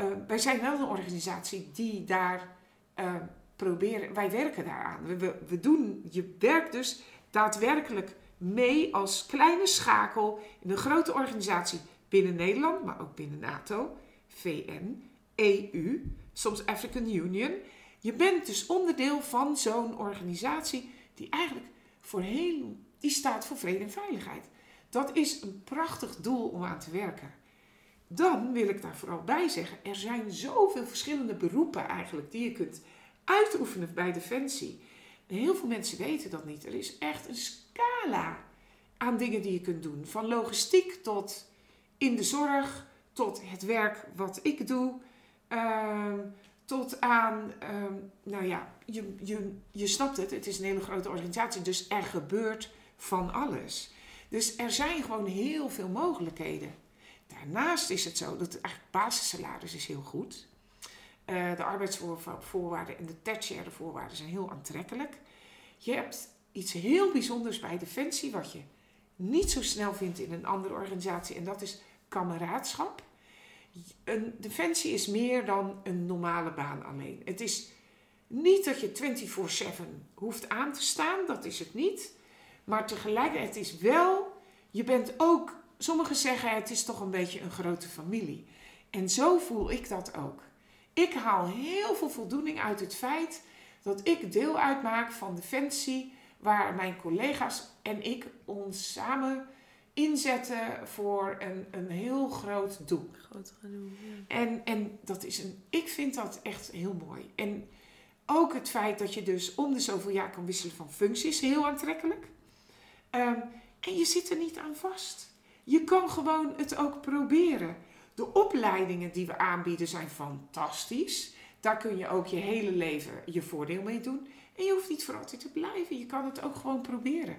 uh, wij zijn wel een organisatie die daar uh, proberen, wij werken daaraan. We, we doen, je werkt dus daadwerkelijk mee als kleine schakel in een grote organisatie binnen Nederland, maar ook binnen NATO, VN, EU, soms African Union. Je bent dus onderdeel van zo'n organisatie die eigenlijk voor heel die staat voor vrede en veiligheid. Dat is een prachtig doel om aan te werken. Dan wil ik daar vooral bij zeggen, er zijn zoveel verschillende beroepen eigenlijk die je kunt uitoefenen bij Defensie. heel veel mensen weten dat niet. Er is echt een scala aan dingen die je kunt doen. Van logistiek tot in de zorg, tot het werk wat ik doe, ehm, tot aan, ehm, nou ja, je, je, je snapt het, het is een hele grote organisatie, dus er gebeurt van alles. Dus er zijn gewoon heel veel mogelijkheden. Daarnaast is het zo dat het eigenlijk basissalaris is heel goed. Uh, de arbeidsvoorwaarden en de tertiaire voorwaarden zijn heel aantrekkelijk. Je hebt iets heel bijzonders bij Defensie wat je niet zo snel vindt in een andere organisatie. En dat is kameraadschap. Een defensie is meer dan een normale baan alleen. Het is niet dat je 24/7 hoeft aan te staan, dat is het niet. Maar tegelijkertijd is wel, je bent ook, sommigen zeggen het is toch een beetje een grote familie. En zo voel ik dat ook. Ik haal heel veel voldoening uit het feit dat ik deel uitmaak van Defensie, waar mijn collega's en ik ons samen inzetten voor een, een heel groot doel. Grotere doel, ja. En, en dat is een, ik vind dat echt heel mooi. En ook het feit dat je dus om de zoveel jaar kan wisselen van functies, heel aantrekkelijk. Ehm, en je zit er niet aan vast. Je kan gewoon het ook proberen. De opleidingen die we aanbieden zijn fantastisch. Daar kun je ook je hele leven je voordeel mee doen. En je hoeft niet voor altijd te blijven. Je kan het ook gewoon proberen.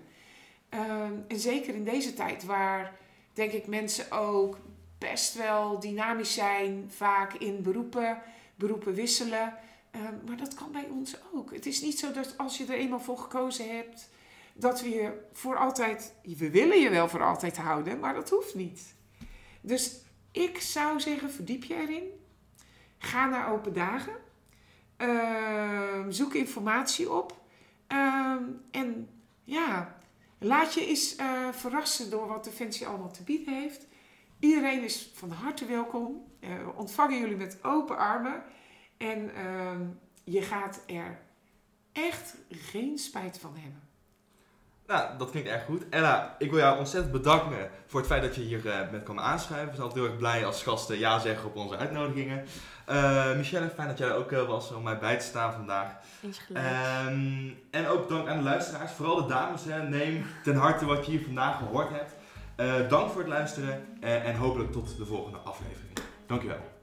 Ehm, en zeker in deze tijd waar, denk ik, mensen ook best wel dynamisch zijn, vaak in beroepen, beroepen wisselen. Ehm, maar dat kan bij ons ook. Het is niet zo dat als je er eenmaal voor gekozen hebt, dat we je voor altijd, we willen je wel voor altijd houden, maar dat hoeft niet. Dus ik zou zeggen, verdiep je erin. Ga naar open dagen. Ehm, zoek informatie op. En ja, laat je eens eh, verrassen door wat Defensie allemaal te bieden heeft. Iedereen is van harte welkom. Eh, we ontvangen jullie met open armen. En ehm, je gaat er echt geen spijt van hebben. Nou, dat klinkt erg goed. Ella, ik wil jou ontzettend bedanken voor het feit dat je hier eh, bent komen aanschuiven. We zijn altijd heel erg blij als gasten ja zeggen op onze uitnodigingen. Uh, Michelle, fijn dat jij er ook uh, was om mij bij te staan vandaag. Um, en ook dank aan de luisteraars, vooral de dames. Hè. Neem ten harte wat je hier vandaag gehoord hebt. Uh, dank voor het luisteren en hopelijk tot de volgende aflevering. Dankjewel.